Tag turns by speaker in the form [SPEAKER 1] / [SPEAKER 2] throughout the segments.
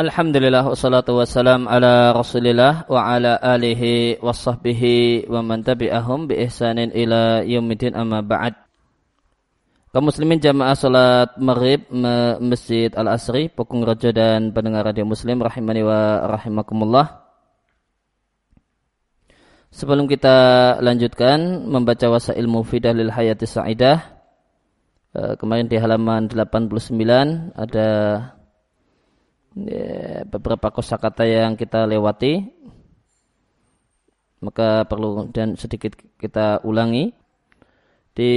[SPEAKER 1] Alhamdulillah wassalatu wassalam ala rasulillah wa ala alihi wa sahbihi wa man tabi'ahum bi ihsanin ila yaumidin amma ba'd. Kaum muslimin jamaah salat maghrib masjid al-asri Pokong Raja dan pendengar radio muslim rahimani wa rahimakumullah. Sebelum kita lanjutkan membaca wasail mufidah lil hayati sa'idah eh, kemarin di halaman 89 ada beberapa kosakata yang kita lewati maka perlu dan sedikit kita ulangi. Di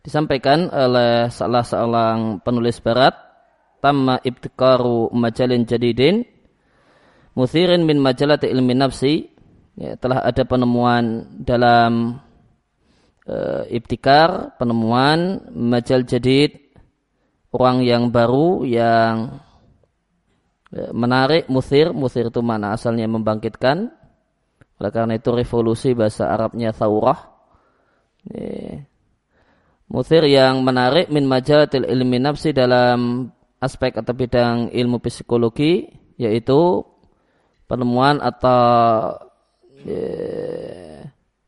[SPEAKER 1] disampaikan oleh salah seorang penulis barat tamma ibtikaru majalin jadidin muthirin min majalati ilmi nafsi. Ya, telah ada penemuan dalam uh, ibtikar penemuan majal jadid orang yang baru yang ya, menarik musir. Musir itu mana? Asalnya membangkitkan. Oleh karena itu revolusi bahasa Arabnya thawrah. Ya. musir yang menarik min majalatil ilmi nafsi dalam aspek atau bidang ilmu psikologi yaitu penemuan atau ya,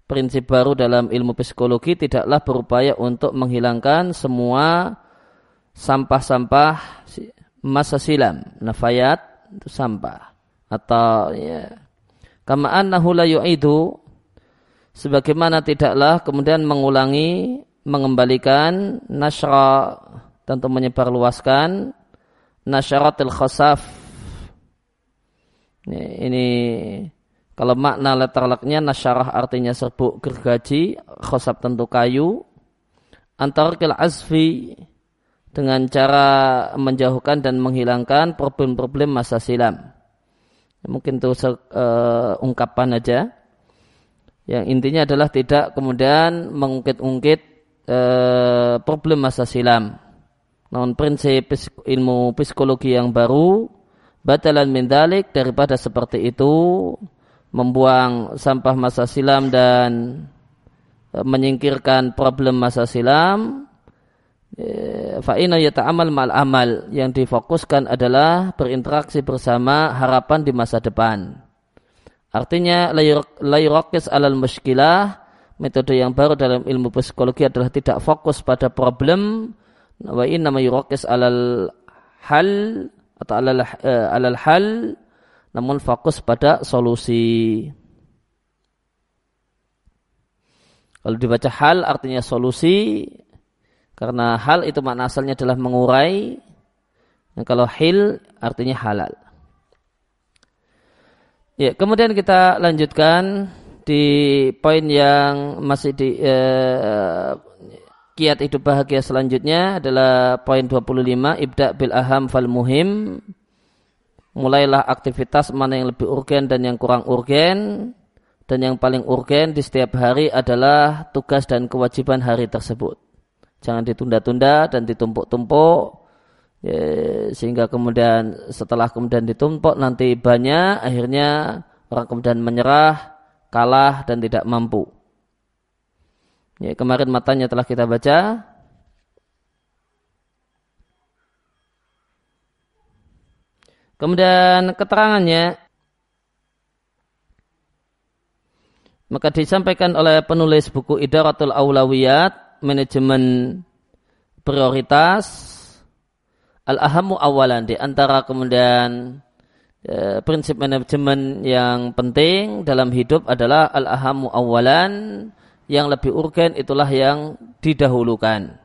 [SPEAKER 1] prinsip baru dalam ilmu psikologi tidaklah berupaya untuk menghilangkan semua sampah-sampah masa silam, nafayat itu sampah. Atau ya. Kama annahu la yu'idu sebagaimana tidaklah kemudian mengulangi mengembalikan nasyra tentu menyebarluaskan nasyaratil khasaf. Ini, ini kalau makna letterleknya nasyarah artinya serbuk gergaji khasab tentu kayu. Antar kil azfi dengan cara menjauhkan dan menghilangkan problem-problem masa silam. Mungkin itu uh, ungkapan aja. Yang intinya adalah tidak kemudian mengungkit-ungkit uh, problem masa silam. Namun prinsip ilmu psikologi yang baru batalan mendalik daripada seperti itu membuang sampah masa silam dan uh, menyingkirkan problem masa silam Ya, fa'ina yata'amal mal amal yang difokuskan adalah berinteraksi bersama harapan di masa depan. Artinya layurokis alal muskilah metode yang baru dalam ilmu psikologi adalah tidak fokus pada problem wa inna mayurokis alal hal atau alal, uh, alal hal namun fokus pada solusi. Kalau dibaca hal artinya solusi, karena hal itu makna asalnya adalah mengurai. Dan kalau hil artinya halal. Ya, kemudian kita lanjutkan di poin yang masih di eh, kiat hidup bahagia selanjutnya adalah poin 25 ibda bil aham fal muhim mulailah aktivitas mana yang lebih urgen dan yang kurang urgen dan yang paling urgen di setiap hari adalah tugas dan kewajiban hari tersebut jangan ditunda-tunda dan ditumpuk-tumpuk. Ya, sehingga kemudian setelah kemudian ditumpuk nanti banyak akhirnya orang kemudian menyerah kalah dan tidak mampu. Ya, kemarin matanya telah kita baca. Kemudian keterangannya. Maka disampaikan oleh penulis buku Idaratul Aulawiyat manajemen prioritas. Al-ahamu awalan di antara kemudian e, prinsip manajemen yang penting dalam hidup adalah al-ahamu awalan. Yang lebih urgen itulah yang didahulukan.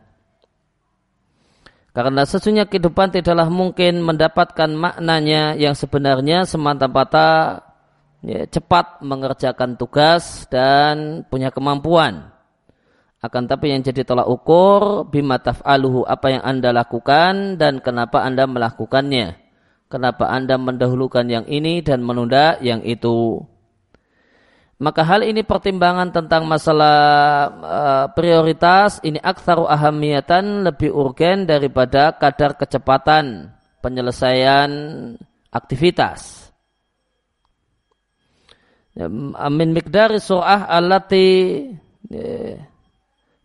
[SPEAKER 1] Karena sesungguhnya kehidupan tidaklah mungkin mendapatkan maknanya yang sebenarnya semata-mata ya, cepat mengerjakan tugas dan punya kemampuan akan tapi yang jadi tolak ukur bima taf'aluhu apa yang Anda lakukan dan kenapa Anda melakukannya. Kenapa Anda mendahulukan yang ini dan menunda yang itu. Maka hal ini pertimbangan tentang masalah uh, prioritas ini aktsaru ahamiyatan lebih urgen daripada kadar kecepatan penyelesaian aktivitas. Amin mikdari surah alati ya,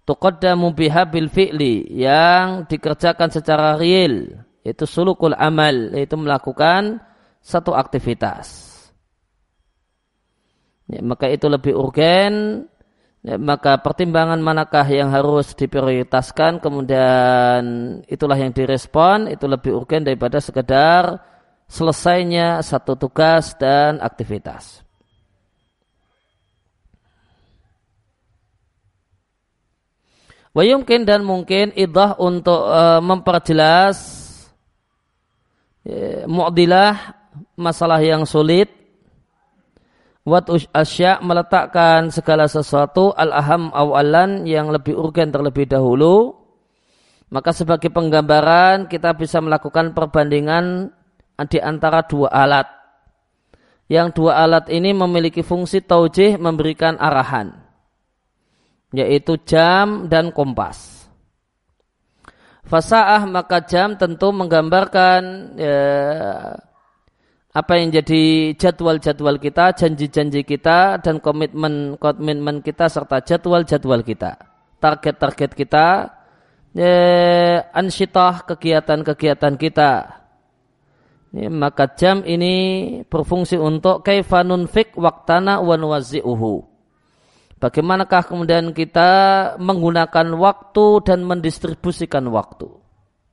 [SPEAKER 1] tuqaddamu biha bil fi'li yang dikerjakan secara real yaitu sulukul amal, yaitu melakukan satu aktivitas. Ya, maka itu lebih urgen Ya, maka pertimbangan manakah yang harus diprioritaskan kemudian itulah yang direspon itu lebih urgen daripada sekedar selesainya satu tugas dan aktivitas. Wayumkin dan mungkin idah untuk uh, memperjelas ya, mu'dilah masalah yang sulit Wat asya meletakkan segala sesuatu al-aham awalan yang lebih urgen terlebih dahulu. Maka sebagai penggambaran kita bisa melakukan perbandingan di antara dua alat. Yang dua alat ini memiliki fungsi taujih memberikan arahan. Yaitu jam dan kompas. Fasaah maka jam tentu menggambarkan ya, apa yang jadi jadwal-jadwal kita, janji-janji kita, dan komitmen-komitmen kita serta jadwal-jadwal kita, target-target kita, ya, ansyitah kegiatan-kegiatan kita. Ya, maka jam ini berfungsi untuk kaifanun fik waktana wa nuwazi'uhu. Bagaimanakah kemudian kita menggunakan waktu dan mendistribusikan waktu.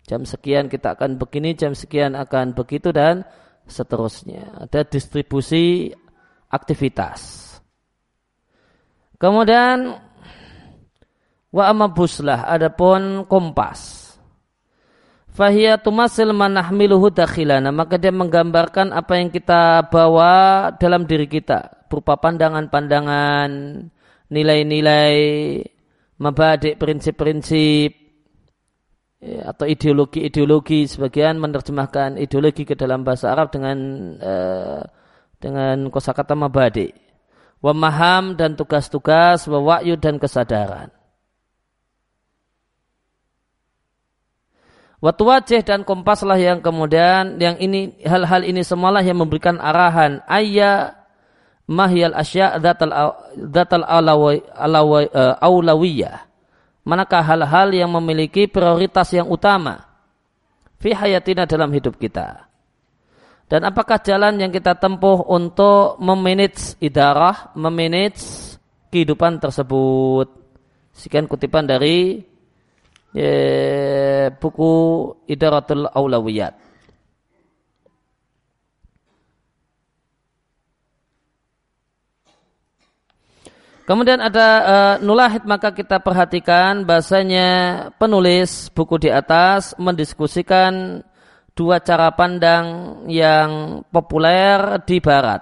[SPEAKER 1] Jam sekian kita akan begini, jam sekian akan begitu dan seterusnya. Ada distribusi aktivitas. Kemudian wa amabuslah adapun kompas. Fahiyya tumasil manahmiluhu dakhilana. Maka dia menggambarkan apa yang kita bawa dalam diri kita. Berupa pandangan-pandangan, nilai-nilai, mabadik prinsip-prinsip, Ya, atau ideologi-ideologi sebagian menerjemahkan ideologi ke dalam bahasa Arab dengan uh, dengan kosakata mabadi. Wa maham dan tugas-tugas wa wa'yu dan kesadaran. Waktu wajah dan kompaslah yang kemudian yang ini hal-hal ini semualah yang memberikan arahan. Ayya mahyal asya datal datal alawi, alawi, uh, aulawiyah manakah hal-hal yang memiliki prioritas yang utama fi hayatina dalam hidup kita. Dan apakah jalan yang kita tempuh untuk memanage idarah, memanage kehidupan tersebut. Sekian kutipan dari eh, buku Idaratul Aulawiyat. Kemudian ada uh, nulahid maka kita perhatikan bahasanya penulis buku di atas mendiskusikan dua cara pandang yang populer di barat.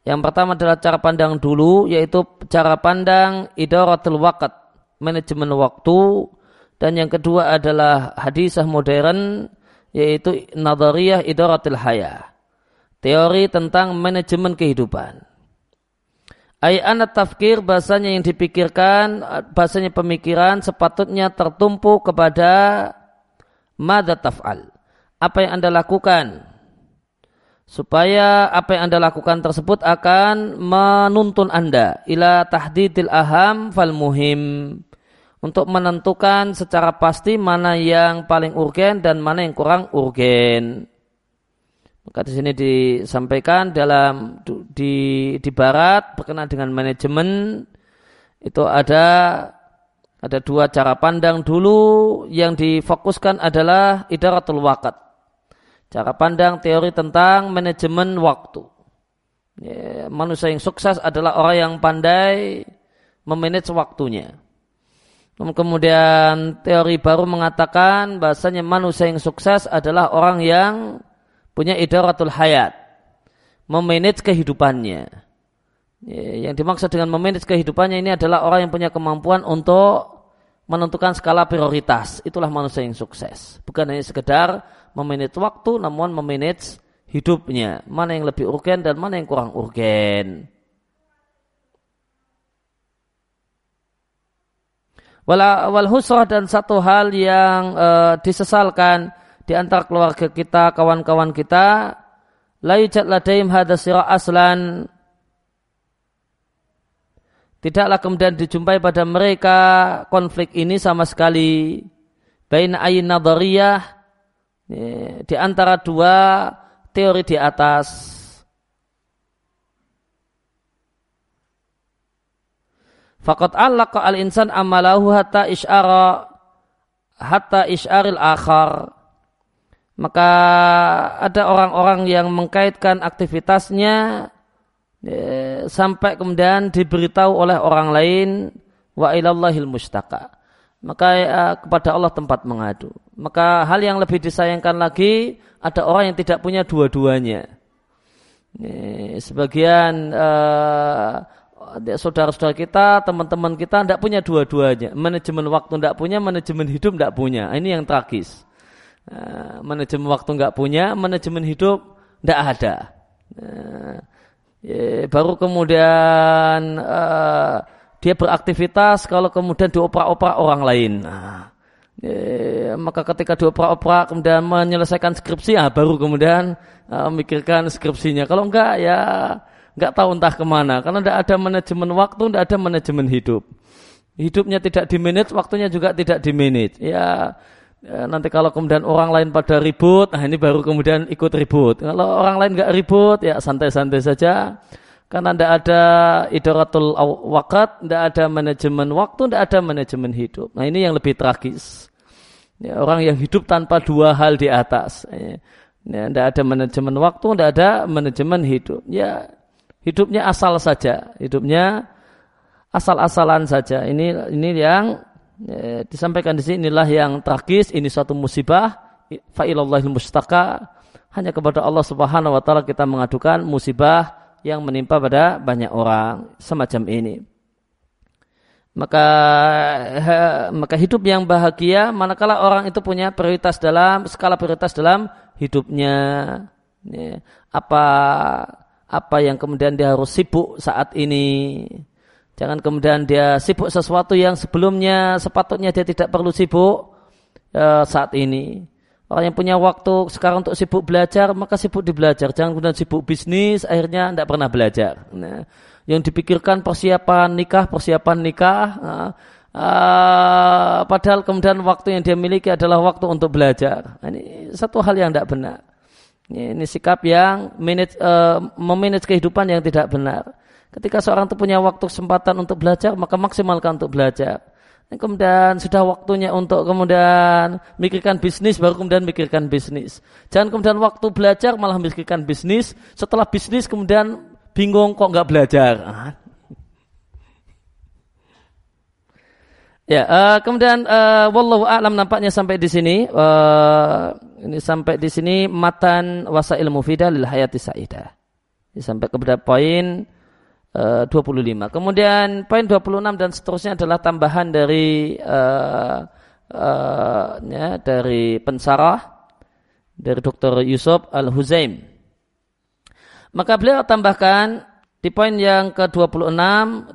[SPEAKER 1] Yang pertama adalah cara pandang dulu yaitu cara pandang idaratul waqt, manajemen waktu dan yang kedua adalah hadisah modern yaitu nadariyah idaratul haya. Teori tentang manajemen kehidupan. Ay anak tafkir bahasanya yang dipikirkan, bahasanya pemikiran sepatutnya tertumpu kepada mada taf'al. Apa yang anda lakukan? Supaya apa yang anda lakukan tersebut akan menuntun anda ila tahdidil aham fal muhim. Untuk menentukan secara pasti mana yang paling urgen dan mana yang kurang urgen. Maka di sini disampaikan dalam di di barat berkenaan dengan manajemen itu ada ada dua cara pandang dulu yang difokuskan adalah idaratul wakat. Cara pandang teori tentang manajemen waktu. Ya, manusia yang sukses adalah orang yang pandai memanage waktunya. Kemudian teori baru mengatakan bahasanya manusia yang sukses adalah orang yang punya idaratul hayat, memanage kehidupannya. Ya, yang dimaksud dengan memanage kehidupannya ini adalah orang yang punya kemampuan untuk menentukan skala prioritas. Itulah manusia yang sukses. Bukan hanya sekedar memanage waktu, namun memanage hidupnya. Mana yang lebih urgen dan mana yang kurang urgen. Wal husrah dan satu hal yang uh, disesalkan di antara keluarga kita, kawan-kawan kita, la yujad ladaim hadasira aslan Tidaklah kemudian dijumpai pada mereka konflik ini sama sekali. Bain ayin nadariyah di antara dua teori di atas. Fakat allaqa al-insan amalahu hatta isyara hatta isyaril akhar. Maka ada orang-orang yang mengkaitkan aktivitasnya eh, sampai kemudian diberitahu oleh orang lain wa ilallahil mustaqa maka uh, kepada Allah tempat mengadu. Maka hal yang lebih disayangkan lagi ada orang yang tidak punya dua-duanya. Sebagian uh, saudara-saudara kita, teman-teman kita tidak punya dua-duanya. Manajemen waktu tidak punya, manajemen hidup tidak punya. Ini yang tragis. Uh, manajemen waktu nggak punya, manajemen hidup tidak ada. Uh, baru kemudian uh, dia beraktivitas kalau kemudian dioprak-oprak orang lain. Nah, e, maka ketika dioprak-oprak kemudian menyelesaikan skripsi, ya baru kemudian memikirkan skripsinya. Kalau enggak ya enggak tahu entah ke mana. Karena tidak ada manajemen waktu, tidak ada manajemen hidup. Hidupnya tidak dimanage, waktunya juga tidak dimanage. Ya, ya nanti kalau kemudian orang lain pada ribut, nah ini baru kemudian ikut ribut. Kalau orang lain enggak ribut, ya santai-santai saja. Karena tidak ada idoratul wakat, tidak ada manajemen waktu, tidak ada manajemen hidup. Nah ini yang lebih tragis. Ya, orang yang hidup tanpa dua hal di atas. Ya, tidak ada manajemen waktu, tidak ada manajemen hidup. Ya, hidupnya asal saja. Hidupnya asal-asalan saja. Ini ini yang ya, disampaikan di sini inilah yang tragis. Ini suatu musibah. Fa'ilallahil mustaka. Hanya kepada Allah subhanahu wa ta'ala kita mengadukan musibah yang menimpa pada banyak orang semacam ini. Maka maka hidup yang bahagia manakala orang itu punya prioritas dalam skala prioritas dalam hidupnya. Ya, apa apa yang kemudian dia harus sibuk saat ini. Jangan kemudian dia sibuk sesuatu yang sebelumnya sepatutnya dia tidak perlu sibuk uh, saat ini. Orang yang punya waktu sekarang untuk sibuk belajar, maka sibuk di belajar. Jangan kemudian sibuk bisnis, akhirnya tidak pernah belajar. Nah, yang dipikirkan persiapan nikah, persiapan nikah, nah, uh, padahal kemudian waktu yang dia miliki adalah waktu untuk belajar. Nah, ini satu hal yang tidak benar. Ini, ini sikap yang manage, uh, memanage kehidupan yang tidak benar. Ketika seorang itu punya waktu kesempatan untuk belajar, maka maksimalkan untuk belajar. Kemudian sudah waktunya untuk kemudian mikirkan bisnis baru kemudian mikirkan bisnis. Jangan kemudian waktu belajar malah mikirkan bisnis. Setelah bisnis kemudian bingung kok nggak belajar. Ya uh, kemudian uh, wallahu a'lam nampaknya sampai di sini. Uh, ini sampai di sini matan wasail mufidah lil hayati sa'idah. Sampai kepada poin 25. Eh, Kemudian poin 26 dan seterusnya adalah tambahan dari uh, uh, ya, dari pensarah dari Dr. Yusuf Al-Huzaim. Maka beliau tambahkan di poin yang ke-26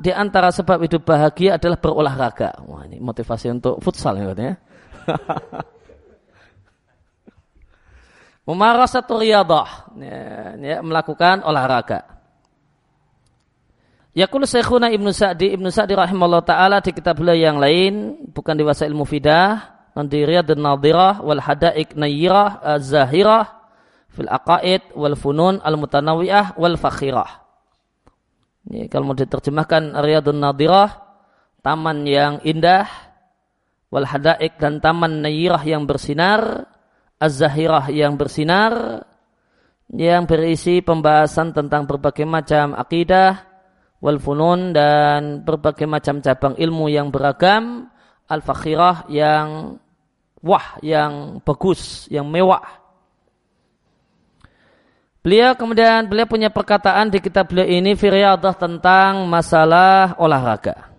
[SPEAKER 1] di antara sebab hidup bahagia adalah berolahraga. Wah, ini motivasi untuk futsal ya. Memarasatu riyadah, ya, ya, melakukan olahraga. Yakul Syekhuna Ibnu Sa'di Ibnu Sa'di rahimahullah taala di kitab beliau yang lain bukan di Wasail Mufidah di Riyadun Nadhirah wal Hadaik Nayyirah Az-Zahirah fil Aqaid wal Funun Al-Mutanawiyah wal Fakhirah. Ini kalau mau diterjemahkan Riyadun Nadhirah taman yang indah wal Hadaik dan taman Nayyirah yang bersinar Az-Zahirah yang bersinar yang berisi pembahasan tentang berbagai macam akidah wal funun dan berbagai macam cabang ilmu yang beragam al fakhirah yang wah yang bagus yang mewah. Beliau kemudian beliau punya perkataan di kitab beliau ini firyadah tentang masalah olahraga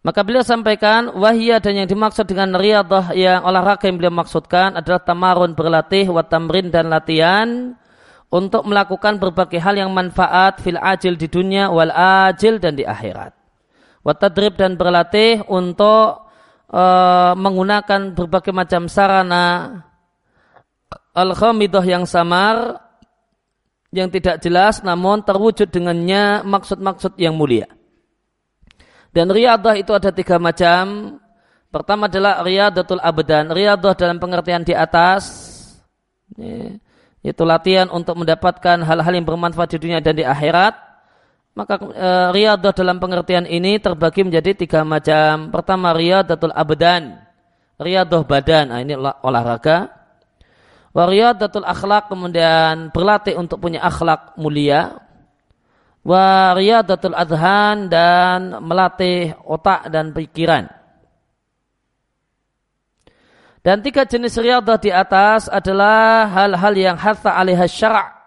[SPEAKER 1] Maka beliau sampaikan wahia dan yang dimaksud dengan riadah yang olahraga yang beliau maksudkan adalah tamarun berlatih, watamrin dan latihan untuk melakukan berbagai hal yang manfaat fil ajil di dunia wal ajil dan di akhirat. Watadrib dan berlatih untuk uh, menggunakan berbagai macam sarana al-khamidah yang samar yang tidak jelas namun terwujud dengannya maksud-maksud yang mulia Dan riadah itu ada tiga macam. Pertama adalah riyadatul abdan. Riadah dalam pengertian di atas. Itu latihan untuk mendapatkan hal-hal yang bermanfaat di dunia dan di akhirat. Maka e, riadah dalam pengertian ini terbagi menjadi tiga macam. Pertama riyadatul abdan. Riadah badan. Nah, ini olahraga. Wariyadatul akhlak kemudian berlatih untuk punya akhlak mulia. Wariyadatul adhan dan melatih otak dan pikiran. Dan tiga jenis riadah di atas adalah hal-hal yang hatta alaiha syara'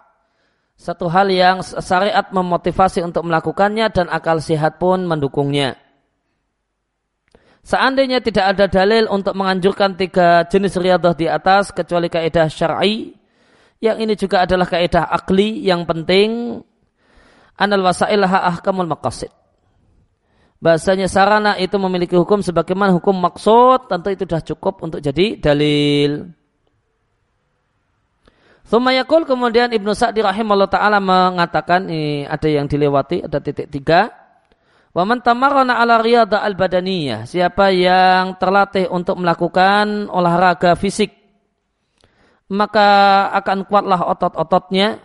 [SPEAKER 1] Satu hal yang syariat memotivasi untuk melakukannya dan akal sehat pun mendukungnya. Seandainya tidak ada dalil untuk menganjurkan tiga jenis riadah di atas kecuali kaidah syar'i, yang ini juga adalah kaidah akli yang penting, anal wasailah ahkamul maqasid. Bahasanya sarana itu memiliki hukum sebagaimana hukum maksud, tentu itu sudah cukup untuk jadi dalil. Sumayakul kemudian Ibnu Sa'di rahimahullah ta'ala mengatakan, ini ada yang dilewati, ada titik tiga. Wa man tamarrana ala riyadha al-badaniyah, siapa yang terlatih untuk melakukan olahraga fisik, maka akan kuatlah otot-ototnya,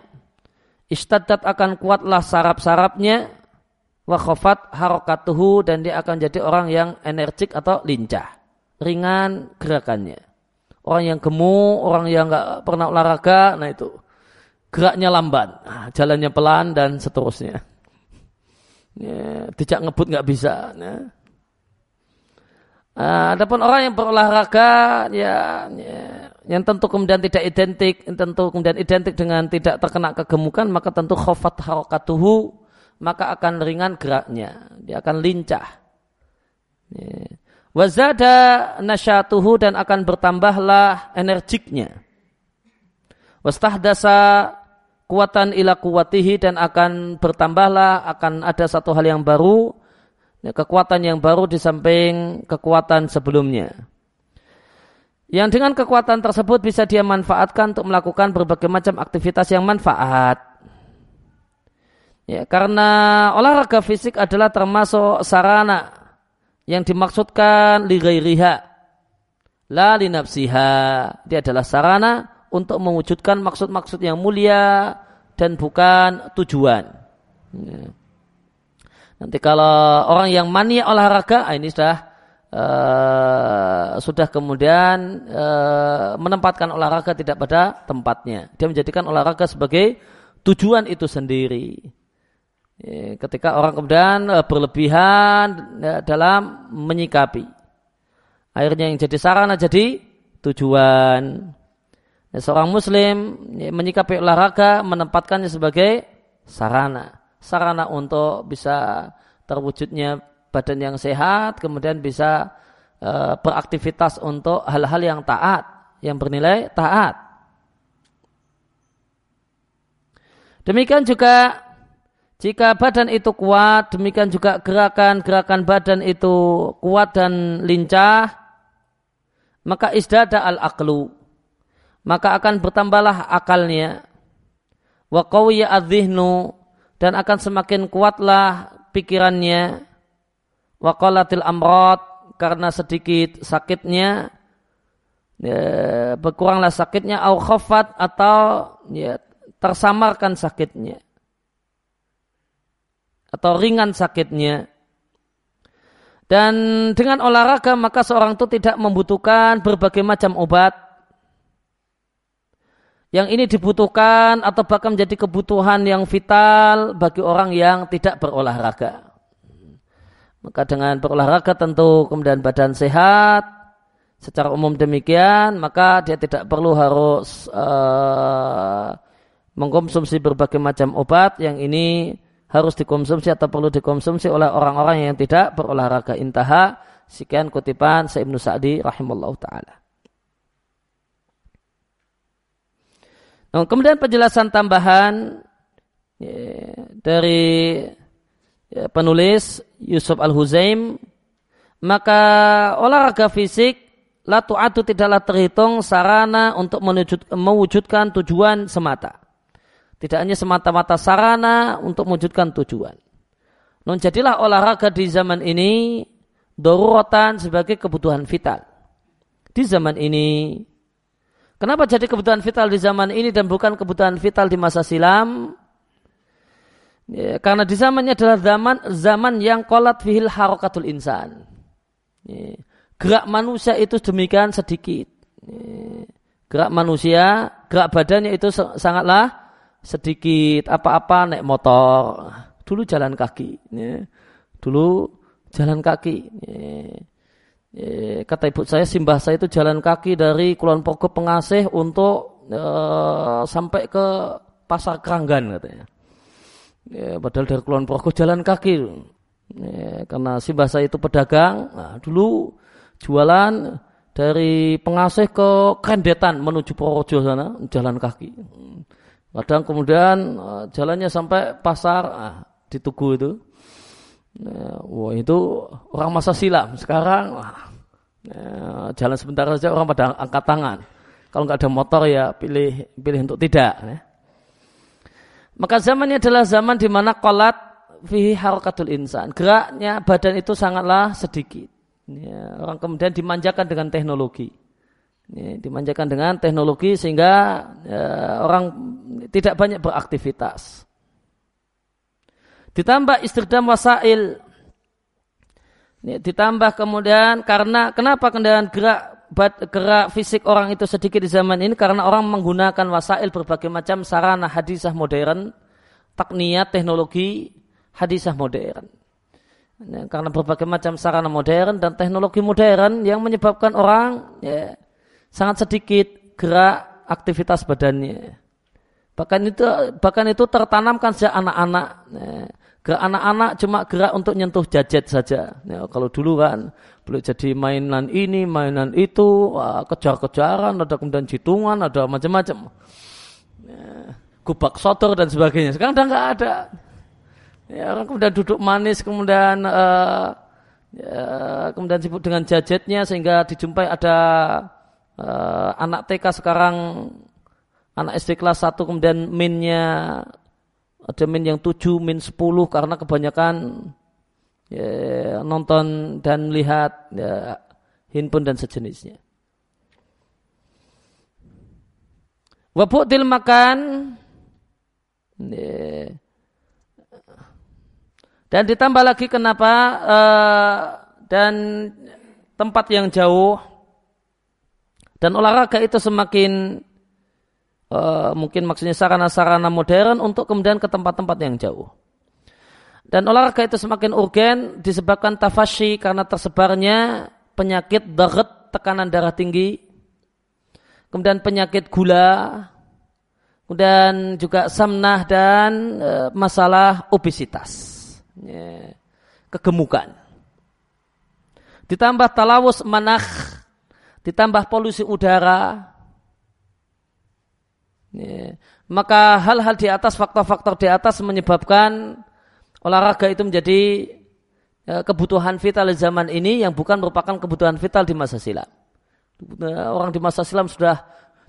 [SPEAKER 1] istaddat akan kuatlah sarap-sarapnya, wa khafat harokatuhu dan dia akan jadi orang yang energik atau lincah, ringan gerakannya. Orang yang gemuk, orang yang nggak pernah olahraga, nah itu geraknya lamban, nah, jalannya pelan dan seterusnya. Ya, tidak ngebut nggak bisa. Ya. Uh, adapun orang yang berolahraga ya, ya yang tentu kemudian tidak identik, tentu kemudian identik dengan tidak terkena kegemukan, maka tentu khofat harakatuhu, maka akan ringan geraknya, dia akan lincah. Wazada nasyatuhu dan akan bertambahlah energiknya. Wastahdasa kuatan ila kuwatihi dan akan bertambahlah akan ada satu hal yang baru kekuatan yang baru di samping kekuatan sebelumnya yang dengan kekuatan tersebut bisa dia manfaatkan untuk melakukan berbagai macam aktivitas yang manfaat ya karena olahraga fisik adalah termasuk sarana yang dimaksudkan li ghairiha la li nafsiha dia adalah sarana untuk mewujudkan maksud-maksud yang mulia dan bukan tujuan. Ya. Nanti kalau orang yang mania olahraga, ah, ini sudah uh, sudah kemudian uh, menempatkan olahraga tidak pada tempatnya. Dia menjadikan olahraga sebagai tujuan itu sendiri. Ya, ketika orang kemudian uh, berlebihan ya, dalam menyikapi, akhirnya yang jadi sarana jadi tujuan. Ya, seorang muslim menyikapi olahraga menempatkannya sebagai sarana. Sarana untuk bisa terwujudnya badan yang sehat, kemudian bisa e, beraktivitas untuk hal-hal yang taat, yang bernilai taat. Demikian juga jika badan itu kuat, demikian juga gerakan-gerakan badan itu kuat dan lincah, maka isdada al-aqlu maka akan bertambahlah akalnya wa qawiya adzihnu dan akan semakin kuatlah pikirannya wa qalatil amrad karena sedikit sakitnya ya, berkuranglah sakitnya au khafat atau ya, tersamarkan sakitnya. Atau ringan sakitnya. Dan dengan olahraga maka seorang itu tidak membutuhkan berbagai macam obat. Yang ini dibutuhkan atau bahkan menjadi kebutuhan yang vital bagi orang yang tidak berolahraga. Maka dengan berolahraga tentu kemudian badan sehat, secara umum demikian, maka dia tidak perlu harus uh, mengkonsumsi berbagai macam obat yang ini harus dikonsumsi atau perlu dikonsumsi oleh orang-orang yang tidak berolahraga. Intaha, sekian kutipan Sayyidina Sa'di rahimahullah ta'ala. Nah, kemudian penjelasan tambahan ya, dari ya, penulis Yusuf Al-Huzaim maka olahraga fisik la tu'atu tidaklah terhitung sarana untuk mewujudkan tujuan semata. Tidak hanya semata-mata sarana untuk mewujudkan tujuan. Non jadilah olahraga di zaman ini dorurotan sebagai kebutuhan vital. Di zaman ini. Kenapa jadi kebutuhan vital di zaman ini dan bukan kebutuhan vital di masa silam? Ya, karena di zamannya adalah zaman zaman yang kolat fihil harokatul insan. Ya, gerak manusia itu demikian sedikit. Ya, gerak manusia, gerak badannya itu sangatlah sedikit. Apa-apa naik motor dulu jalan kaki. Dulu jalan kaki. Kata ibu saya, simbah saya itu jalan kaki dari Kulon Progo Pengasih untuk uh, sampai ke Pasar Keranggan katanya. Ya, padahal dari Kulon Progo jalan kaki. Ya, karena simbah saya itu pedagang. Nah, dulu jualan dari Pengasih ke Kendetan menuju Purworejo sana jalan kaki. Kadang kemudian uh, jalannya sampai pasar, ah, di Tugu itu. Nah, wah itu orang masa silam. Sekarang wah, nah, jalan sebentar saja orang pada angkat tangan. Kalau nggak ada motor ya pilih pilih untuk tidak. Ya. Maka zamannya adalah zaman di mana kolat fihi harakatul insan. Geraknya badan itu sangatlah sedikit. Ya, orang kemudian dimanjakan dengan teknologi. Ya, dimanjakan dengan teknologi sehingga ya, orang tidak banyak beraktivitas. Ditambah istridam wasail. Ini ditambah kemudian karena kenapa kendaraan gerak gerak fisik orang itu sedikit di zaman ini karena orang menggunakan wasail berbagai macam sarana hadisah modern, takniat teknologi hadisah modern. Ya, karena berbagai macam sarana modern dan teknologi modern yang menyebabkan orang ya, sangat sedikit gerak aktivitas badannya. Bahkan itu bahkan itu tertanamkan sejak anak-anak. Ya. Gerak anak-anak cuma gerak untuk nyentuh jajet saja. Ya, kalau dulu kan boleh jadi mainan ini, mainan itu, kejar-kejaran, ada kemudian jitungan, ada macam-macam. Ya, kubak sotor dan sebagainya. Sekarang udah nggak ada. Ya, orang kemudian duduk manis, kemudian uh, ya, kemudian sibuk dengan jajetnya sehingga dijumpai ada uh, anak TK sekarang anak SD kelas 1 kemudian minnya ada min yang 7, min 10 karena kebanyakan ya, nonton dan lihat ya, handphone dan sejenisnya. Wabu'til makan ya. dan ditambah lagi kenapa uh, dan tempat yang jauh dan olahraga itu semakin uh, mungkin maksudnya sarana-sarana modern untuk kemudian ke tempat-tempat yang jauh. Dan olahraga itu semakin urgen disebabkan tafashi karena tersebarnya penyakit darat, tekanan darah tinggi, kemudian penyakit gula, kemudian juga samnah dan e, masalah obesitas, ya, kegemukan. Ditambah talawus manah, ditambah polusi udara, Ya. Maka hal-hal di atas, faktor-faktor di atas menyebabkan olahraga itu menjadi ya, kebutuhan vital zaman ini yang bukan merupakan kebutuhan vital di masa silam. Orang di masa silam sudah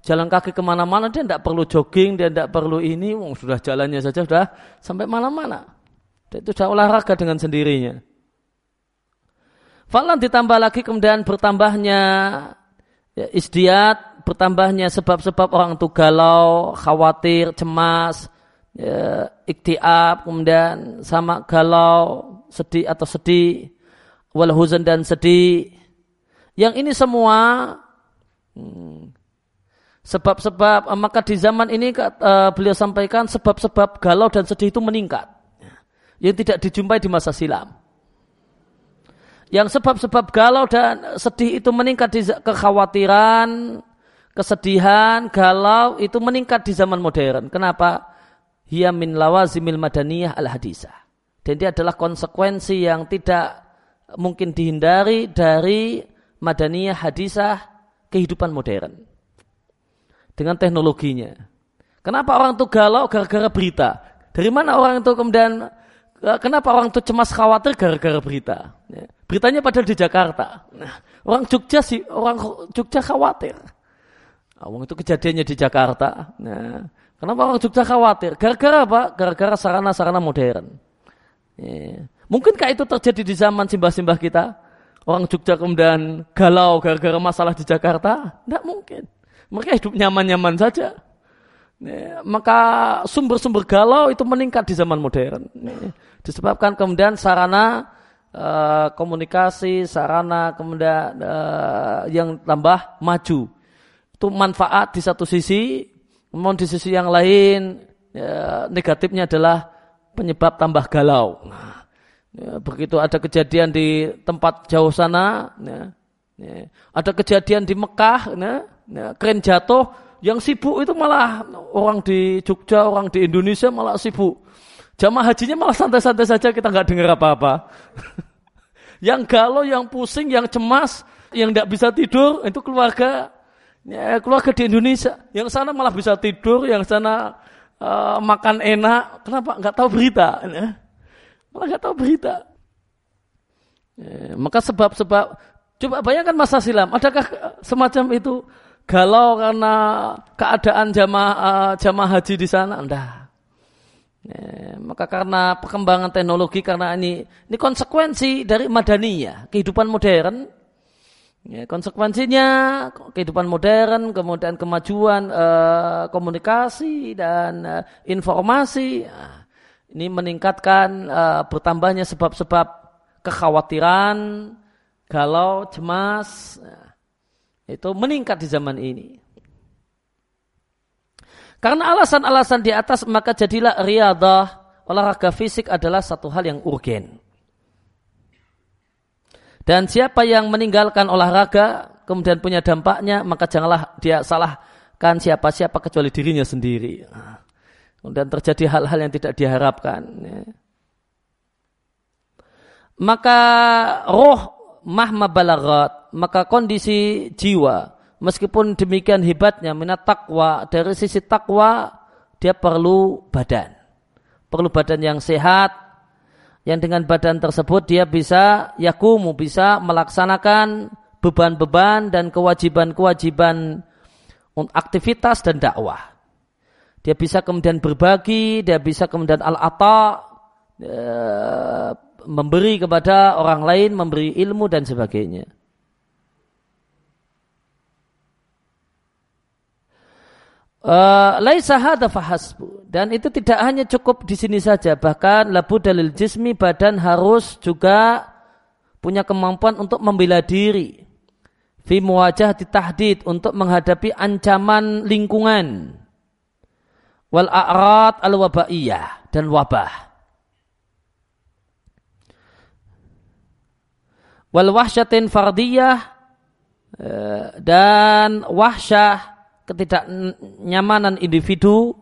[SPEAKER 1] jalan kaki ke mana-mana, dia tidak perlu jogging, dia tidak perlu ini, sudah jalannya saja sudah sampai mana-mana. Itu sudah olahraga dengan sendirinya. Falan ditambah lagi kemudian bertambahnya ya, istiad bertambahnya sebab-sebab orang itu galau, khawatir, cemas, ya, iktiab, kemudian sama galau, sedih atau sedih, wal huzan dan sedih. Yang ini semua hmm, sebab-sebab hmm, maka di zaman ini uh, beliau sampaikan sebab-sebab galau dan sedih itu meningkat yang tidak dijumpai di masa silam yang sebab-sebab galau dan sedih itu meningkat di kekhawatiran, kesedihan, galau itu meningkat di zaman modern. Kenapa? Hiya min lawazimil madaniyah al hadisah. Dan dia adalah konsekuensi yang tidak mungkin dihindari dari madaniyah hadisah kehidupan modern. Dengan teknologinya. Kenapa orang itu galau gara-gara berita? Dari mana orang itu kemudian Eh, kenapa orang itu cemas khawatir gara-gara berita? Ya. Beritanya padahal di Jakarta. Nah, orang Jogja sih, orang Jogja khawatir. Ah, orang itu kejadiannya di Jakarta. Nah, kenapa orang Jogja khawatir? Gara-gara apa? Gara-gara sarana-sarana modern. Ya. Mungkinkah itu terjadi di zaman simbah-simbah kita? Orang Jogja kemudian galau gara-gara masalah di Jakarta? Tidak mungkin. Mereka hidup nyaman-nyaman saja. Ya, maka sumber-sumber galau itu meningkat di zaman modern. Ya, disebabkan kemudian sarana uh, komunikasi, sarana kemudian uh, yang tambah maju. Itu manfaat di satu sisi, namun di sisi yang lain ya, negatifnya adalah penyebab tambah galau. Nah, ya, begitu ada kejadian di tempat jauh sana, ya, ya, ada kejadian di Mekah, ya, ya, keren jatuh, yang sibuk itu malah orang di Jogja, orang di Indonesia malah sibuk. Jamaah hajinya malah santai-santai saja kita nggak dengar apa-apa. yang galau, yang pusing, yang cemas, yang tidak bisa tidur itu keluarga ya, keluarga di Indonesia. Yang sana malah bisa tidur, yang sana uh, makan enak. Kenapa? Nggak tahu berita. Ya. Malah nggak tahu berita. Ya, maka sebab-sebab coba bayangkan masa silam, adakah semacam itu? galau karena keadaan jamaah uh, jamaah haji di sana, enggak. Ya, maka karena perkembangan teknologi karena ini ini konsekuensi dari madaniyah, kehidupan modern. Ya, konsekuensinya kehidupan modern, kemudian kemajuan uh, komunikasi dan uh, informasi. Nah, ini meningkatkan uh, bertambahnya sebab-sebab kekhawatiran, galau, cemas. Nah, itu meningkat di zaman ini. Karena alasan-alasan di atas maka jadilah riadah, olahraga fisik adalah satu hal yang urgen. Dan siapa yang meninggalkan olahraga kemudian punya dampaknya maka janganlah dia salahkan siapa-siapa kecuali dirinya sendiri. Kemudian terjadi hal-hal yang tidak diharapkan. Ya. Maka roh mahma balagat, maka kondisi jiwa, meskipun demikian hebatnya minat takwa, dari sisi takwa, dia perlu badan. Perlu badan yang sehat, yang dengan badan tersebut dia bisa yakumu, bisa melaksanakan beban-beban dan kewajiban-kewajiban aktivitas dan dakwah. Dia bisa kemudian berbagi, dia bisa kemudian al-ata, eh, memberi kepada orang lain, memberi ilmu dan sebagainya. Uh, laisa hadza fahasbu. Dan itu tidak hanya cukup di sini saja. Bahkan labu dalil jismi badan harus juga punya kemampuan untuk membela diri. Fi muwajah tahdid untuk menghadapi ancaman lingkungan. Wal a'rad al wabaiyah dan wabah. Wal wahsyatin fardiyah eh, dan wahsyah ketidaknyamanan individu.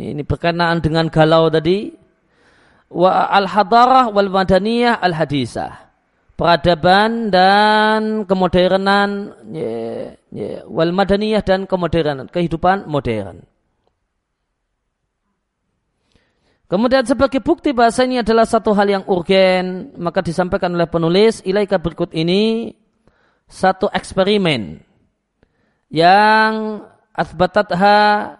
[SPEAKER 1] Ini berkenaan dengan galau tadi. Wa al hadarah wal madaniyah al hadisah peradaban dan kemodernan ya, ya, wal madaniyah dan kemodernan kehidupan modern. Kemudian sebagai bukti bahasa ini adalah satu hal yang urgen, maka disampaikan oleh penulis ilaika berikut ini satu eksperimen yang asbatatha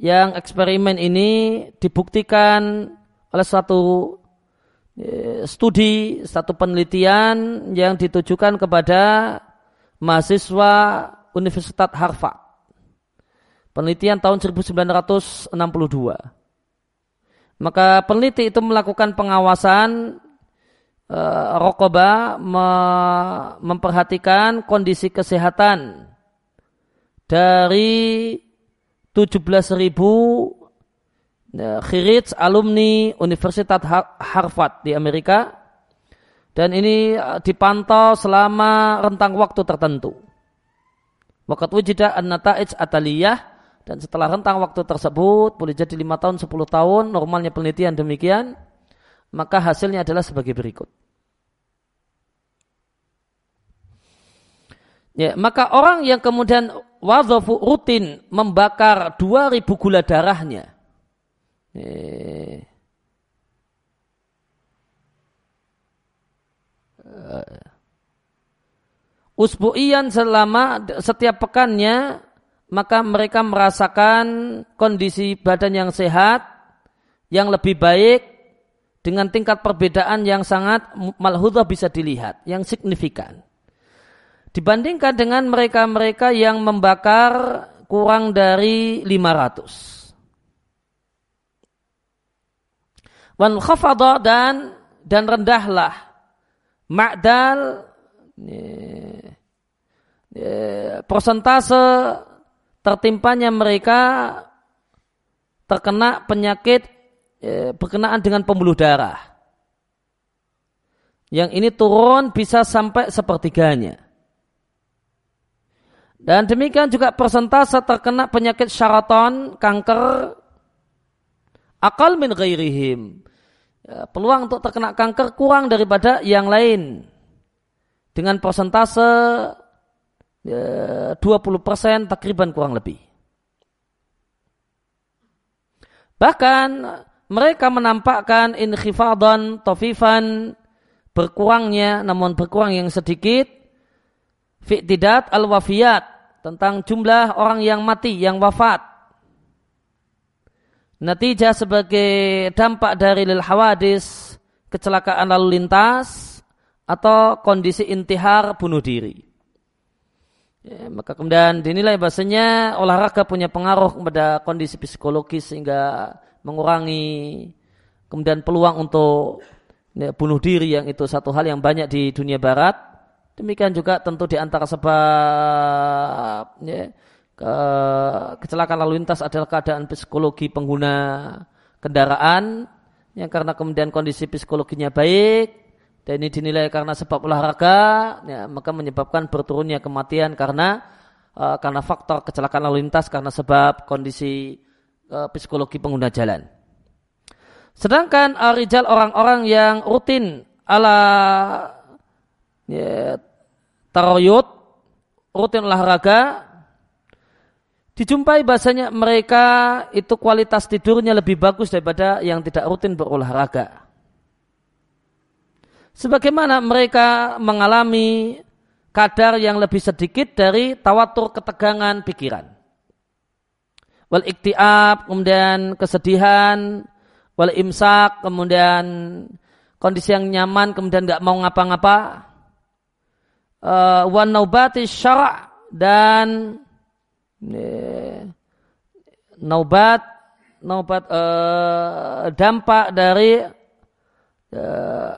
[SPEAKER 1] yang eksperimen ini dibuktikan oleh satu e, studi, satu penelitian yang ditujukan kepada mahasiswa Universitas Harvard. Penelitian tahun 1962. Maka peneliti itu melakukan pengawasan e, rokoba me, memperhatikan kondisi kesehatan dari 17 ribu e, khirits alumni Universitas Harvard di Amerika dan ini e, dipantau selama rentang waktu tertentu. Wakat wujidah an-nata'ij ataliyah dan setelah rentang waktu tersebut, boleh jadi 5 tahun, 10 tahun, normalnya penelitian demikian, maka hasilnya adalah sebagai berikut. Ya, maka orang yang kemudian wazafu rutin membakar 2000 gula darahnya. Ya, usbu'ian selama setiap pekannya maka mereka merasakan kondisi badan yang sehat yang lebih baik dengan tingkat perbedaan yang sangat malhudah bisa dilihat, yang signifikan. Dibandingkan dengan mereka-mereka yang membakar kurang dari 500. Wan dan dan rendahlah ma'dal persentase tertimpanya mereka terkena penyakit berkenaan dengan pembuluh darah. Yang ini turun bisa sampai sepertiganya. Dan demikian juga persentase terkena penyakit syaraton, kanker, akal min ghairihim. Ya, peluang untuk terkena kanker kurang daripada yang lain. Dengan persentase ya, 20% takriban kurang lebih. Bahkan mereka menampakkan inkhifadhan tofifan berkurangnya namun berkurang yang sedikit fi'tidat al-wafiyat tentang jumlah orang yang mati, yang wafat. Natijah sebagai dampak dari lil hawadis, kecelakaan lalu lintas, atau kondisi intihar bunuh diri. Ya, maka kemudian dinilai bahasanya olahraga punya pengaruh kepada kondisi psikologis sehingga mengurangi kemudian peluang untuk ya, bunuh diri yang itu satu hal yang banyak di dunia barat Demikian juga tentu di antara sebab ya, ke, kecelakaan lalu lintas adalah keadaan psikologi pengguna kendaraan yang karena kemudian kondisi psikologinya baik dan ini dinilai karena sebab olahraga ya, maka menyebabkan berturunnya kematian karena uh, karena faktor kecelakaan lalu lintas karena sebab kondisi uh, psikologi pengguna jalan. Sedangkan arijal orang-orang yang rutin ala ya, taroyut, rutin olahraga, dijumpai bahasanya mereka itu kualitas tidurnya lebih bagus daripada yang tidak rutin berolahraga. Sebagaimana mereka mengalami kadar yang lebih sedikit dari tawatur ketegangan pikiran. Wal iktiab, kemudian kesedihan, wal imsak, kemudian kondisi yang nyaman, kemudian nggak mau ngapa-ngapa, uh, wan naubati dan naubat naubat uh, dampak dari uh,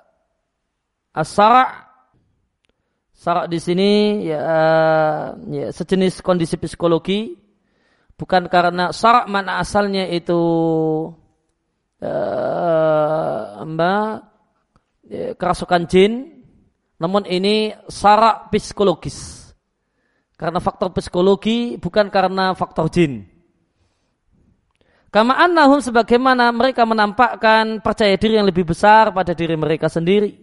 [SPEAKER 1] asara sarak di sini ya, uh, ya sejenis kondisi psikologi. Bukan karena sarak mana asalnya itu uh, mbak ya, kerasukan jin namun ini sarak psikologis. Karena faktor psikologi bukan karena faktor jin. Kama annahum sebagaimana mereka menampakkan percaya diri yang lebih besar pada diri mereka sendiri.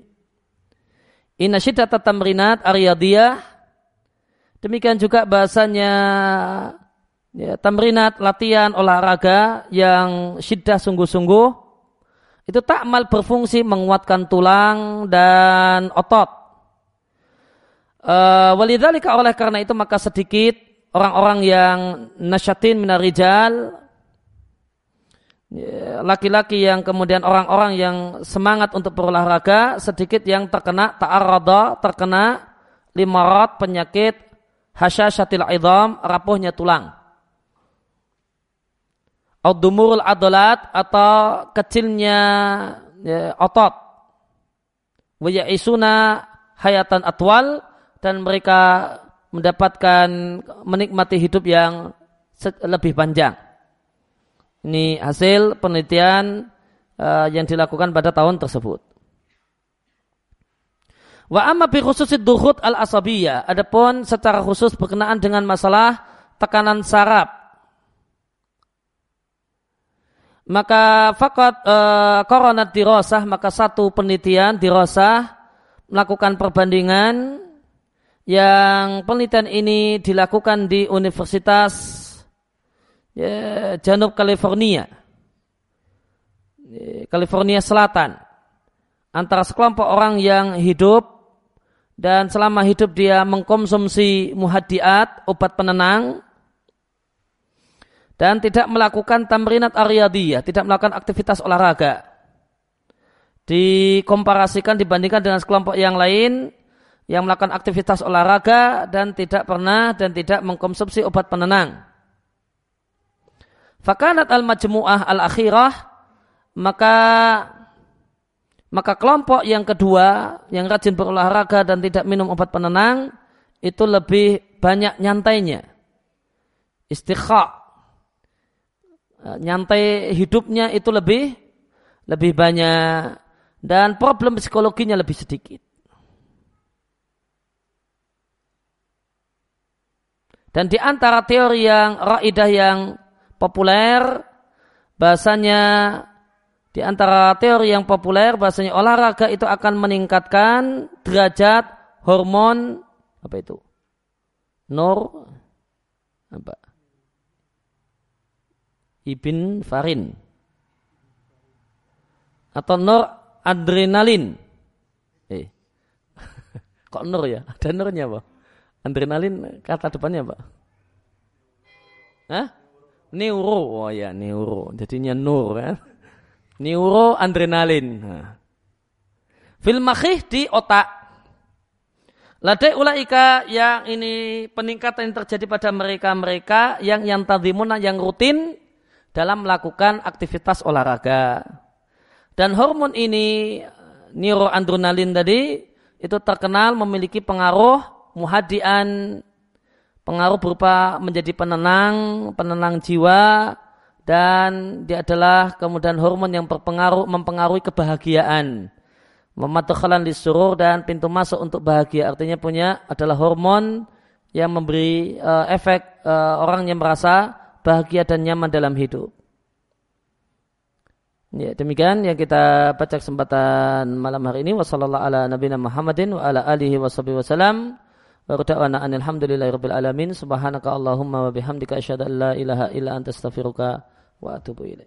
[SPEAKER 1] Inna syiddat tamrinat ariyadiyah. Demikian juga bahasanya ya, tamrinat latihan olahraga yang syiddah sungguh-sungguh itu takmal berfungsi menguatkan tulang dan otot Uh, Walidzalika oleh karena itu maka sedikit orang-orang yang nasyatin minarijal ya, laki-laki yang kemudian orang-orang yang semangat untuk berolahraga sedikit yang terkena ta'arrada terkena limarat penyakit hasyasyatil idham rapuhnya tulang. Audumurul adolat atau kecilnya ya, otot. Isuna hayatan atwal dan mereka mendapatkan menikmati hidup yang lebih panjang. Ini hasil penelitian uh, yang dilakukan pada tahun tersebut. Wa amma bi khususid duhut al asabiyah. Adapun secara khusus berkenaan dengan masalah tekanan saraf. Maka fakat uh, koronat dirosah maka satu penelitian dirosah melakukan perbandingan yang penelitian ini dilakukan di Universitas ya, Janub California, California Selatan, antara sekelompok orang yang hidup dan selama hidup dia mengkonsumsi muhadiat, obat penenang, dan tidak melakukan tamrinat ariyadiyah, tidak melakukan aktivitas olahraga. Dikomparasikan dibandingkan dengan sekelompok yang lain yang melakukan aktivitas olahraga dan tidak pernah dan tidak mengkonsumsi obat penenang. Fakanat al-majmu'ah al-akhirah maka maka kelompok yang kedua yang rajin berolahraga dan tidak minum obat penenang itu lebih banyak nyantainya. Istikha Eh, nyantai hidupnya itu lebih lebih banyak dan problem psikologinya lebih sedikit. Dan di antara teori yang raidah yang populer bahasanya di antara teori yang populer bahasanya olahraga itu akan meningkatkan derajat hormon apa itu? Nor apa? ibn farin atau nur adrenalin. Eh. Kok nur ya? Ada nurnya apa? Adrenalin kata depannya apa? Hah? Neuro. Oh ya, neuro. Jadinya nur kan. Neuro adrenalin. Nah. Fil di otak. Ladai ulaika yang ini peningkatan yang terjadi pada mereka-mereka yang yang tadimuna yang rutin dalam melakukan aktivitas olahraga. Dan hormon ini neuroadrenalin tadi itu terkenal memiliki pengaruh muhadian pengaruh berupa menjadi penenang, penenang jiwa dan dia adalah kemudian hormon yang berpengaruh mempengaruhi kebahagiaan. Memadukhalan di surur dan pintu masuk untuk bahagia artinya punya adalah hormon yang memberi uh, efek uh, orang yang merasa bahagia dan nyaman dalam hidup. Ya, demikian yang kita baca kesempatan malam hari ini. Ala nabiyina Muhammadin wa da'wana alhamdulillahi rabbil alamin. Subhanaka Allahumma wa bihamdika asyhadu an la ilaha illa anta astaghfiruka wa atubu ilaik.